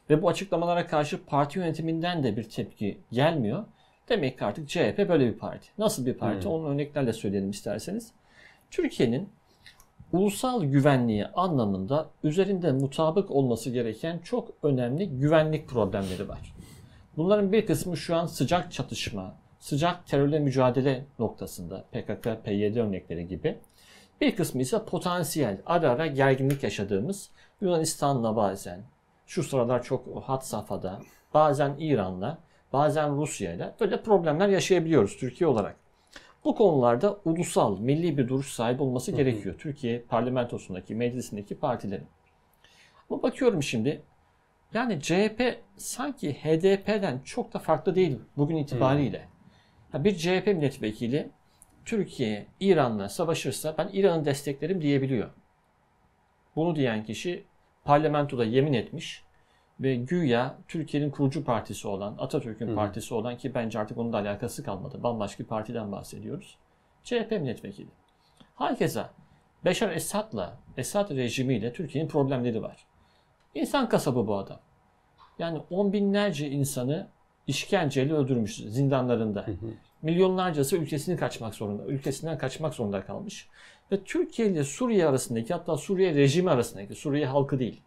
ve bu açıklamalara karşı parti yönetiminden de bir tepki gelmiyor. Demek ki artık CHP böyle bir parti. Nasıl bir parti? Hmm. Onun örneklerle söyleyelim isterseniz. Türkiye'nin ulusal güvenliği anlamında üzerinde mutabık olması gereken çok önemli güvenlik problemleri var. Bunların bir kısmı şu an sıcak çatışma, sıcak terörle mücadele noktasında PKK, PYD örnekleri gibi. Bir kısmı ise potansiyel, ara ara gerginlik yaşadığımız Yunanistan'la bazen, şu sıralar çok hat safhada, bazen İran'la, bazen Rusya'yla böyle problemler yaşayabiliyoruz Türkiye olarak. Bu konularda ulusal, milli bir duruş sahibi olması hı hı. gerekiyor. Türkiye parlamentosundaki, meclisindeki partilerin. Ama bakıyorum şimdi yani CHP sanki HDP'den çok da farklı değil bugün itibariyle. Hı. Bir CHP milletvekili Türkiye İran'la savaşırsa ben İran'ı desteklerim diyebiliyor. Bunu diyen kişi parlamentoda yemin etmiş ve güya Türkiye'nin kurucu partisi olan, Atatürk'ün partisi olan ki bence artık onun da alakası kalmadı. Bambaşka bir partiden bahsediyoruz. CHP milletvekili. Herkese Beşar Esad'la, Esad rejimiyle Türkiye'nin problemleri var. İnsan kasabı bu adam. Yani on binlerce insanı işkenceyle öldürmüş zindanlarında. Milyonlarcası ülkesini kaçmak zorunda, ülkesinden kaçmak zorunda kalmış. Ve Türkiye ile Suriye arasındaki hatta Suriye rejimi arasındaki, Suriye halkı değil.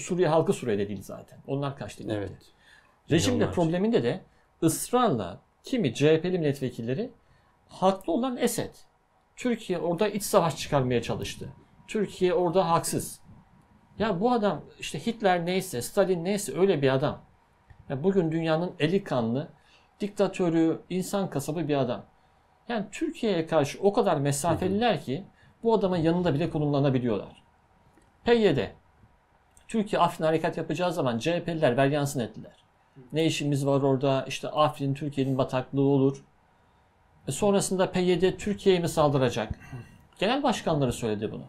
Suriye halkı Suriye'de değil zaten. Onlar kaçtı gitti. Evet. Milyonlarca. probleminde de ısrarla kimi CHP'li milletvekilleri haklı olan Esed. Türkiye orada iç savaş çıkarmaya çalıştı. Türkiye orada haksız. Ya bu adam işte Hitler neyse, Stalin neyse öyle bir adam. Ya bugün dünyanın eli kanlı, diktatörü, insan kasabı bir adam. Yani Türkiye'ye karşı o kadar mesafeliler ki bu adamın yanında bile konumlanabiliyorlar. PYD. Türkiye Afrin harekat yapacağı zaman CHP'liler veryansın ettiler. Ne işimiz var orada? İşte Afrin Türkiye'nin bataklığı olur. E sonrasında PYD Türkiye'ye mi saldıracak? Genel başkanları söyledi bunu.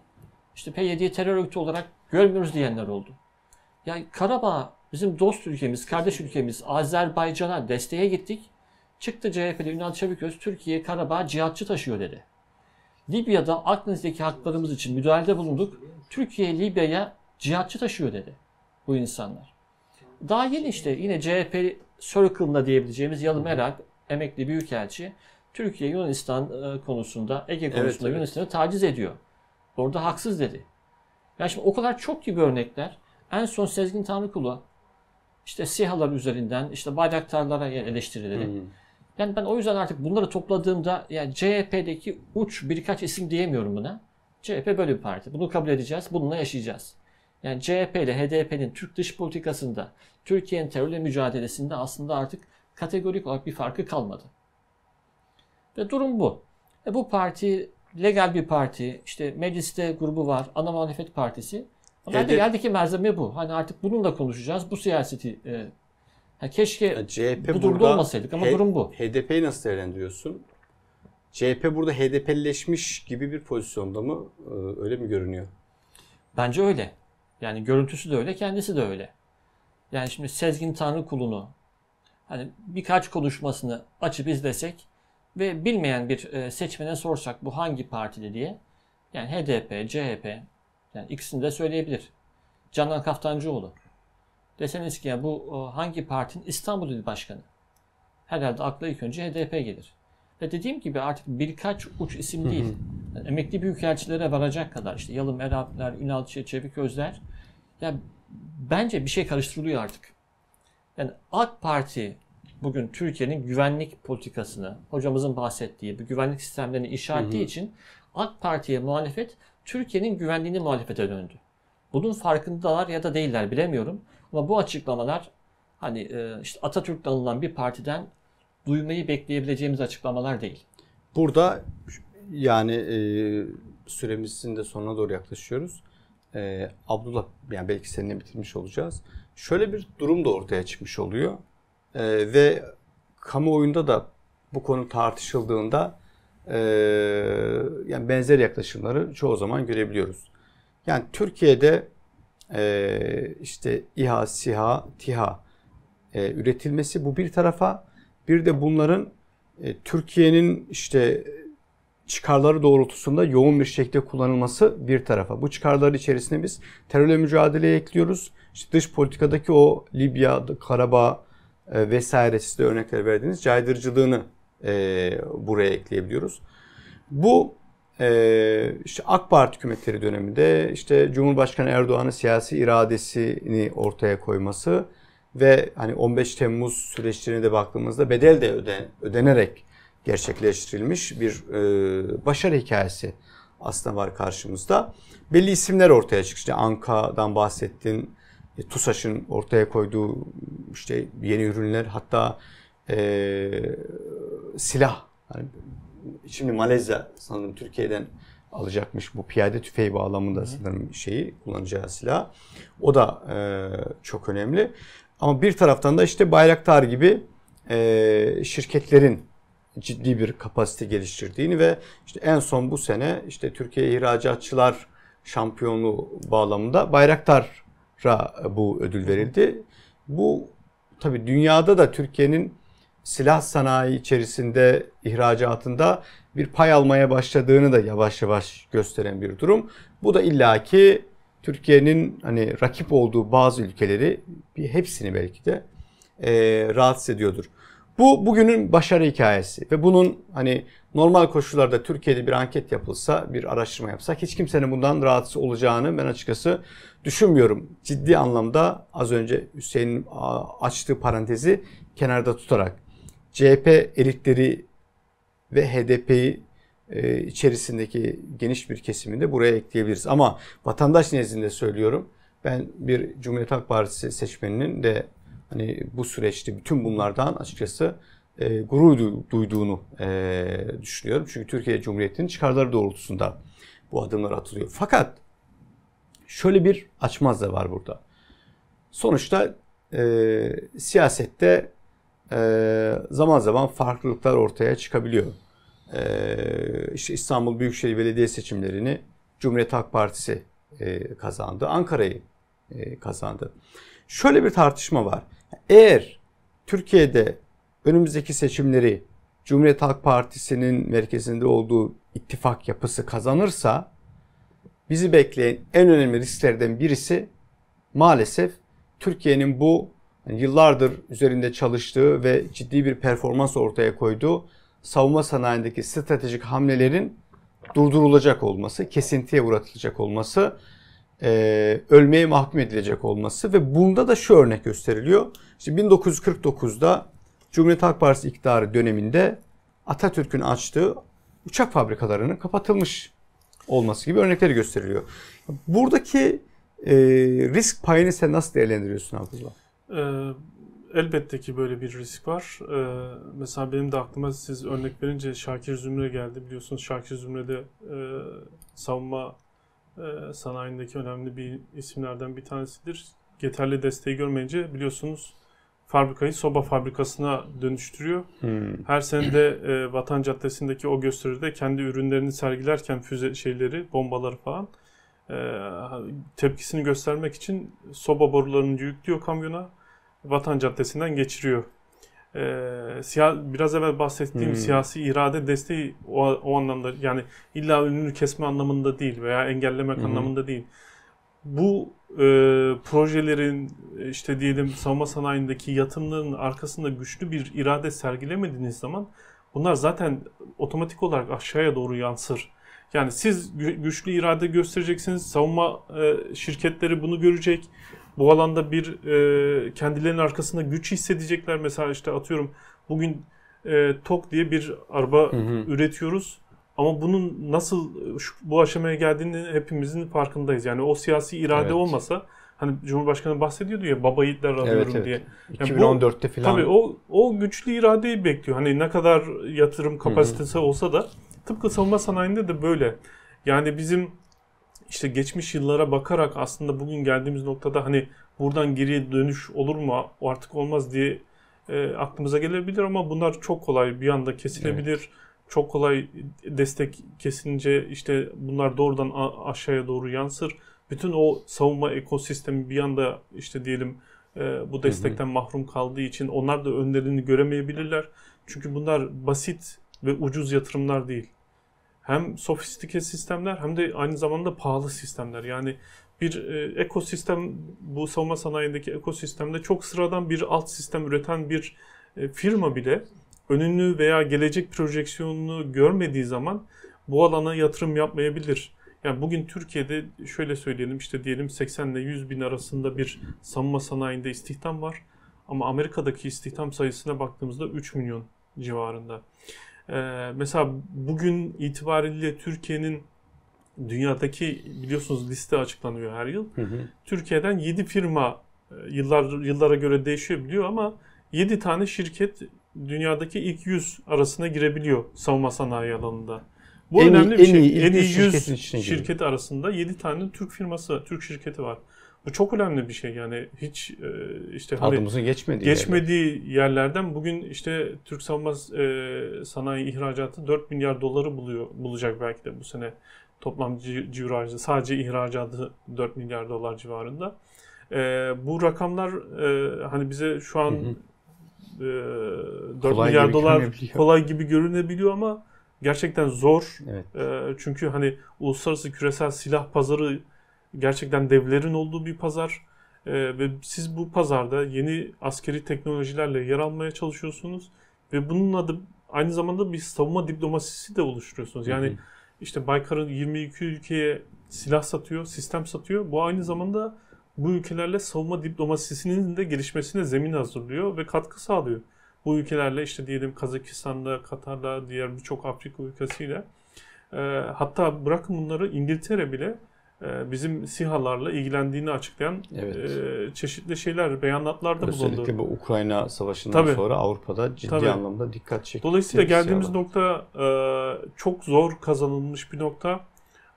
İşte PYD'yi terör örgütü olarak görmüyoruz diyenler oldu. Ya Karabağ bizim dost ülkemiz, kardeş ülkemiz Azerbaycan'a desteğe gittik. Çıktı CHP'li Ünal Çeviköz Türkiye Karabağ cihatçı taşıyor dedi. Libya'da Akdeniz'deki haklarımız için müdahalede bulunduk. Türkiye Libya'ya cihatçı taşıyor dedi bu insanlar. Daha yeni işte yine CHP Circle'ında diyebileceğimiz Yalım Erak, emekli büyükelçi, Türkiye Yunanistan e, konusunda, Ege konusunda evet. Yunanistan'ı taciz ediyor. Orada haksız dedi. Ya şimdi o kadar çok gibi örnekler. En son Sezgin Tanrıkulu işte SİHA'lar üzerinden işte bayraktarlara eleştirileri. Yani ben o yüzden artık bunları topladığımda yani CHP'deki uç birkaç isim diyemiyorum buna. CHP böyle bir parti. Bunu kabul edeceğiz. Bununla yaşayacağız. Yani CHP ile HDP'nin Türk dış politikasında, Türkiye'nin terörle mücadelesinde aslında artık kategorik olarak bir farkı kalmadı. Ve durum bu. E bu parti legal bir parti. İşte mecliste grubu var. Ana muhalefet partisi. Ama HDP geldeki malzeme bu. Hani artık bununla konuşacağız. Bu siyaseti e, ha keşke CHP bu durumda burada olmasaydık ama H- durum bu. HDP'yi nasıl değerlendiriyorsun? CHP burada HDP'leşmiş gibi bir pozisyonda mı? Ee, Öyle mi görünüyor? Bence öyle. Yani görüntüsü de öyle, kendisi de öyle. Yani şimdi Sezgin Tanrıkulu'nu hani birkaç konuşmasını açıp izlesek ve bilmeyen bir e, seçmene sorsak bu hangi partili diye yani HDP, CHP yani ikisini de söyleyebilir. Canan Kaftancıoğlu. Deseniz ki ya bu e, hangi partinin İstanbul İl Başkanı? Herhalde akla ilk önce HDP gelir. Ve dediğim gibi artık birkaç uç isim değil. Yani emekli büyükelçilere varacak kadar işte Yalım Erapler, Ünal Çe- Çevik Özler. Ya bence bir şey karıştırılıyor artık. Yani AK Parti bugün Türkiye'nin güvenlik politikasını, hocamızın bahsettiği bu güvenlik sistemlerini inşa ettiği için AK Parti'ye muhalefet Türkiye'nin güvenliğini muhalefete döndü. Bunun farkındalar ya da değiller bilemiyorum. Ama bu açıklamalar hani e, işte Atatürk'ten alınan bir partiden duymayı bekleyebileceğimiz açıklamalar değil. Burada yani e, süremizin de sonuna doğru yaklaşıyoruz. E, Abdullah yani belki seninle bitirmiş olacağız. Şöyle bir durum da ortaya çıkmış oluyor. E, ve kamuoyunda da bu konu tartışıldığında e, yani benzer yaklaşımları çoğu zaman görebiliyoruz. Yani Türkiye'de e, işte İHA, SİHA, TİHA e, üretilmesi bu bir tarafa bir de bunların e, Türkiye'nin işte çıkarları doğrultusunda yoğun bir şekilde kullanılması bir tarafa. Bu çıkarlar içerisinde biz terörle mücadeleye ekliyoruz. İşte dış politikadaki o Libya, Karabağ e, vesaire siz de örnekler verdiğiniz caydırıcılığını e, buraya ekleyebiliyoruz. Bu e, işte AK Parti hükümetleri döneminde işte Cumhurbaşkanı Erdoğan'ın siyasi iradesini ortaya koyması ve hani 15 Temmuz süreçlerine de baktığımızda bedel de öde, ödenerek gerçekleştirilmiş bir e, başarı hikayesi aslında var karşımızda. Belli isimler ortaya çıktı. İşte Anka'dan bahsettin. E, TUSAŞ'ın ortaya koyduğu işte yeni ürünler hatta e, silah. Hani şimdi Malezya sanırım Türkiye'den alacakmış bu piyade tüfeği bağlamında sanırım şeyi kullanacağı silah. O da e, çok önemli. Ama bir taraftan da işte Bayraktar gibi e, şirketlerin ciddi bir kapasite geliştirdiğini ve işte en son bu sene işte Türkiye İhracatçılar Şampiyonluğu bağlamında Bayraktar bu ödül verildi. Bu tabii dünyada da Türkiye'nin silah sanayi içerisinde ihracatında bir pay almaya başladığını da yavaş yavaş gösteren bir durum. Bu da illaki Türkiye'nin hani rakip olduğu bazı ülkeleri bir hepsini belki de e, rahatsız ediyordur. Bu bugünün başarı hikayesi ve bunun hani normal koşullarda Türkiye'de bir anket yapılsa, bir araştırma yapsak hiç kimsenin bundan rahatsız olacağını ben açıkçası düşünmüyorum. Ciddi anlamda az önce Hüseyin'in açtığı parantezi kenarda tutarak CHP elitleri ve HDP'yi e, içerisindeki geniş bir kesimini de buraya ekleyebiliriz. Ama vatandaş nezdinde söylüyorum. Ben bir Cumhuriyet Halk Partisi seçmeninin de hani bu süreçte bütün bunlardan açıkçası e, gurur duyduğunu e, düşünüyorum. Çünkü Türkiye Cumhuriyeti'nin çıkarları doğrultusunda bu adımlar atılıyor. Fakat şöyle bir açmaz da var burada. Sonuçta e, siyasette e, zaman zaman farklılıklar ortaya çıkabiliyor. E, işte İstanbul Büyükşehir Belediye seçimlerini Cumhuriyet Halk Partisi e, kazandı. Ankara'yı e, kazandı. Şöyle bir tartışma var. Eğer Türkiye'de önümüzdeki seçimleri Cumhuriyet Halk Partisi'nin merkezinde olduğu ittifak yapısı kazanırsa bizi bekleyen en önemli risklerden birisi maalesef Türkiye'nin bu yani yıllardır üzerinde çalıştığı ve ciddi bir performans ortaya koyduğu savunma sanayindeki stratejik hamlelerin durdurulacak olması, kesintiye uğratılacak olması, ölmeye mahkum edilecek olması ve bunda da şu örnek gösteriliyor. İşte 1949'da Cumhuriyet Halk Partisi iktidarı döneminde Atatürk'ün açtığı uçak fabrikalarının kapatılmış olması gibi örnekleri gösteriliyor. Buradaki e, risk payını sen nasıl değerlendiriyorsun Abdullah? Ee, elbette ki böyle bir risk var. Ee, mesela benim de aklıma siz örnek verince Şakir Zümre geldi. Biliyorsunuz Şakir Zümre de e, savunma e, sanayindeki önemli bir isimlerden bir tanesidir. Yeterli desteği görmeyince biliyorsunuz fabrikayı soba fabrikasına dönüştürüyor. Hmm. Her sene de e, Vatan Caddesi'ndeki o gösteride kendi ürünlerini sergilerken füze şeyleri, bombaları falan e, tepkisini göstermek için soba borularını yüklüyor kamyona Vatan Caddesi'nden geçiriyor. Ee, siya- biraz evvel bahsettiğim hmm. siyasi irade desteği o, o anlamda yani illa önünü kesme anlamında değil veya engellemek hmm. anlamında değil. Bu e, projelerin işte diyelim savunma sanayindeki yatırımların arkasında güçlü bir irade sergilemediğiniz zaman bunlar zaten otomatik olarak aşağıya doğru yansır. Yani siz güçlü irade göstereceksiniz, savunma e, şirketleri bunu görecek bu alanda bir e, kendilerinin arkasında güç hissedecekler. Mesela işte atıyorum bugün e, TOK diye bir araba hı hı. üretiyoruz. Ama bunun nasıl şu, bu aşamaya geldiğini hepimizin farkındayız. Yani o siyasi irade evet. olmasa hani Cumhurbaşkanı bahsediyordu ya baba yiğitler arıyorum evet, evet. diye. Yani 2014'te bu, falan. Tabii o, o güçlü iradeyi bekliyor. Hani ne kadar yatırım kapasitesi hı hı. olsa da tıpkı savunma sanayinde de böyle. Yani bizim işte geçmiş yıllara bakarak aslında bugün geldiğimiz noktada hani buradan geriye dönüş olur mu artık olmaz diye e, aklımıza gelebilir ama bunlar çok kolay bir anda kesilebilir. Evet. Çok kolay destek kesince işte bunlar doğrudan aşağıya doğru yansır. Bütün o savunma ekosistemi bir anda işte diyelim e, bu destekten hı hı. mahrum kaldığı için onlar da önlerini göremeyebilirler. Çünkü bunlar basit ve ucuz yatırımlar değil hem sofistike sistemler hem de aynı zamanda pahalı sistemler. Yani bir e, ekosistem bu savunma sanayindeki ekosistemde çok sıradan bir alt sistem üreten bir e, firma bile önünü veya gelecek projeksiyonunu görmediği zaman bu alana yatırım yapmayabilir. Yani bugün Türkiye'de şöyle söyleyelim işte diyelim 80 ile 100 bin arasında bir savunma sanayinde istihdam var. Ama Amerika'daki istihdam sayısına baktığımızda 3 milyon civarında. Ee, mesela bugün itibariyle Türkiye'nin dünyadaki biliyorsunuz liste açıklanıyor her yıl. Hı hı. Türkiye'den 7 firma e, yıllar yıllara göre değişiyor biliyor ama 7 tane şirket dünyadaki ilk 100 arasına girebiliyor savunma sanayi alanında. Bu en önemli iyi, bir şey. En iyi 100 şirketi arasında 7 tane Türk firması, Türk şirketi var. Bu çok önemli bir şey yani hiç e, işte hani adımızın geçmediği, geçmediği yerler. yerlerden bugün işte Türk savunma e, sanayi ihracatı 4 milyar doları buluyor bulacak belki de bu sene toplam civarında sadece ihracatı 4 milyar dolar civarında. E, bu rakamlar e, hani bize şu an Hı hı. E, 4 Kolay milyar dolar kolay gibi görünebiliyor ama gerçekten zor. Evet. E, çünkü hani uluslararası küresel silah pazarı gerçekten devlerin olduğu bir pazar. E, ve siz bu pazarda yeni askeri teknolojilerle yer almaya çalışıyorsunuz ve bunun adı aynı zamanda bir savunma diplomasisi de oluşturuyorsunuz. Yani Hı hı. işte Baykar'ın 22 ülkeye silah satıyor, sistem satıyor. Bu aynı zamanda bu ülkelerle savunma diplomasisinin de gelişmesine zemin hazırlıyor ve katkı sağlıyor. Bu ülkelerle işte diyelim Kazakistan'da, Katar'da, diğer birçok Afrika ülkesiyle. E, hatta bırakın bunları İngiltere bile e, bizim SİHA'larla ilgilendiğini açıklayan Evet. e, çeşitli şeyler, beyanatlarda bulundu. Özellikle bu Ukrayna Savaşı'ndan Tabii. sonra Avrupa'da ciddi Tabii. anlamda dikkat çekti. Dolayısıyla geldiğimiz alan. nokta e, çok zor kazanılmış bir nokta.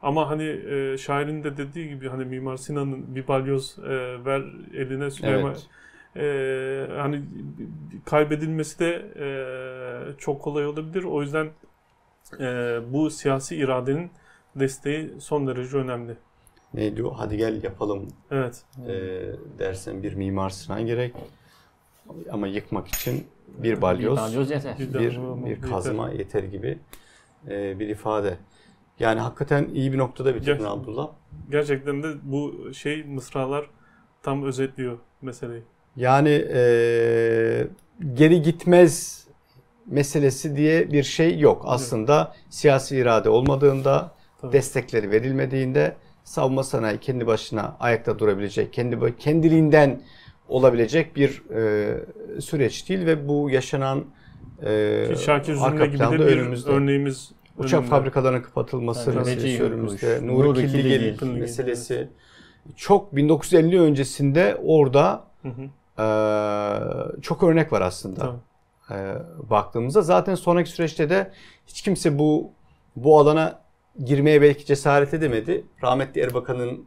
Ama hani e, şairin de dediği gibi hani Mimar Sinan'ın bir balyoz e, ver eline Süleyman Evet. e, hani kaybedilmesi de e, çok kolay olabilir. O yüzden e, bu siyasi iradenin desteği son derece önemli. Ne diyor? Hadi gel yapalım Evet. e, dersen bir Mimar Sinan gerek. Ama yıkmak için bir balyoz, Bir balyoz yeter. Bir- bir, bir yeter. kazma yeter gibi e, bir ifade. Yani hakikaten iyi bir noktada bitirdin Gerçekten. Abdullah. Gerçekten de bu şey mısralar tam özetliyor meseleyi. Yani e, geri gitmez meselesi diye bir şey yok. Aslında siyasi irade olmadığında, Tabii. destekleri verilmediğinde savunma sanayi kendi başına ayakta durabilecek, kendi kendiliğinden olabilecek bir e, süreç değil ve bu yaşanan e, Ki Şakir Zümre gibi de bir önümüzde. örneğimiz Uçak önünde. fabrikalarının kapatılması Tabii, meselesi önümüzde. Nuri Nuri Killigil meselesi. Çok 1950 öncesinde orada Hı hı. e, çok örnek var aslında. Tabii. e, baktığımızda zaten sonraki süreçte de hiç kimse bu bu alana girmeye belki cesaret edemedi. Rahmetli Erbakan'ın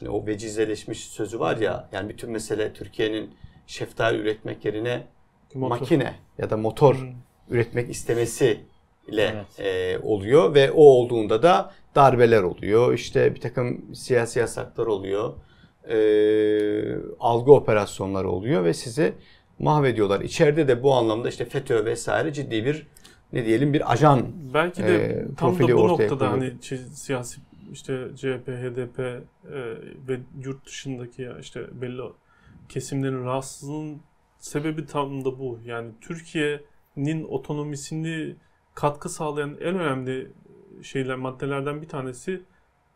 hani o vecizeleşmiş sözü var ya yani bütün mesele Türkiye'nin şeftali üretmek yerine Motor. makine ya da motor Hı. üretmek istemesiyle Evet. e, oluyor ve o olduğunda da darbeler oluyor. İşte bir takım siyasi yasaklar oluyor. E, algı operasyonları oluyor ve sizi mahvediyorlar. İçeride de bu anlamda işte FETÖ vesaire ciddi bir ne diyelim bir ajan Belki de e, tam da bu noktada koyuyor. hani siyasi işte CHP, HDP e, ve yurt dışındaki ya işte belli kesimlerin rahatsızlığının sebebi tam da bu. Yani Türkiye'nin otonomisini katkı sağlayan en önemli şeyler maddelerden bir tanesi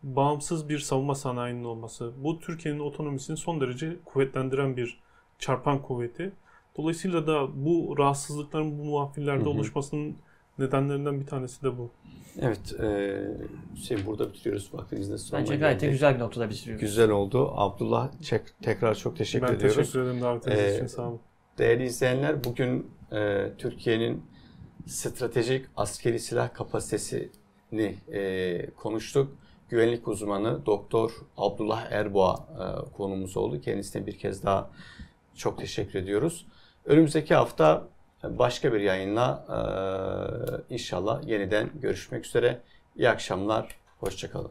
bağımsız bir savunma sanayinin olması. Bu Türkiye'nin otonomisini son derece kuvvetlendiren bir çarpan kuvveti. Dolayısıyla da bu rahatsızlıkların bu muafillerde Hı hı. oluşmasının nedenlerinden bir tanesi de bu. Evet. E, Hüseyin burada bitiriyoruz. Vaktimizin de sonuna Bence gayet de geldik. güzel bir noktada bitiriyoruz. Güzel oldu. Abdullah çek- tekrar çok teşekkür ben ediyoruz. teşekkür ederim davetiniz Ee, için sağ olun. Değerli izleyenler bugün e, Türkiye'nin stratejik askeri silah kapasitesini e, konuştuk. Güvenlik uzmanı Doktor Abdullah Erboğa e, konumuz oldu. Kendisine bir kez daha çok teşekkür ediyoruz. Önümüzdeki hafta başka bir yayınla e, inşallah yeniden görüşmek üzere. İyi akşamlar, hoşçakalın.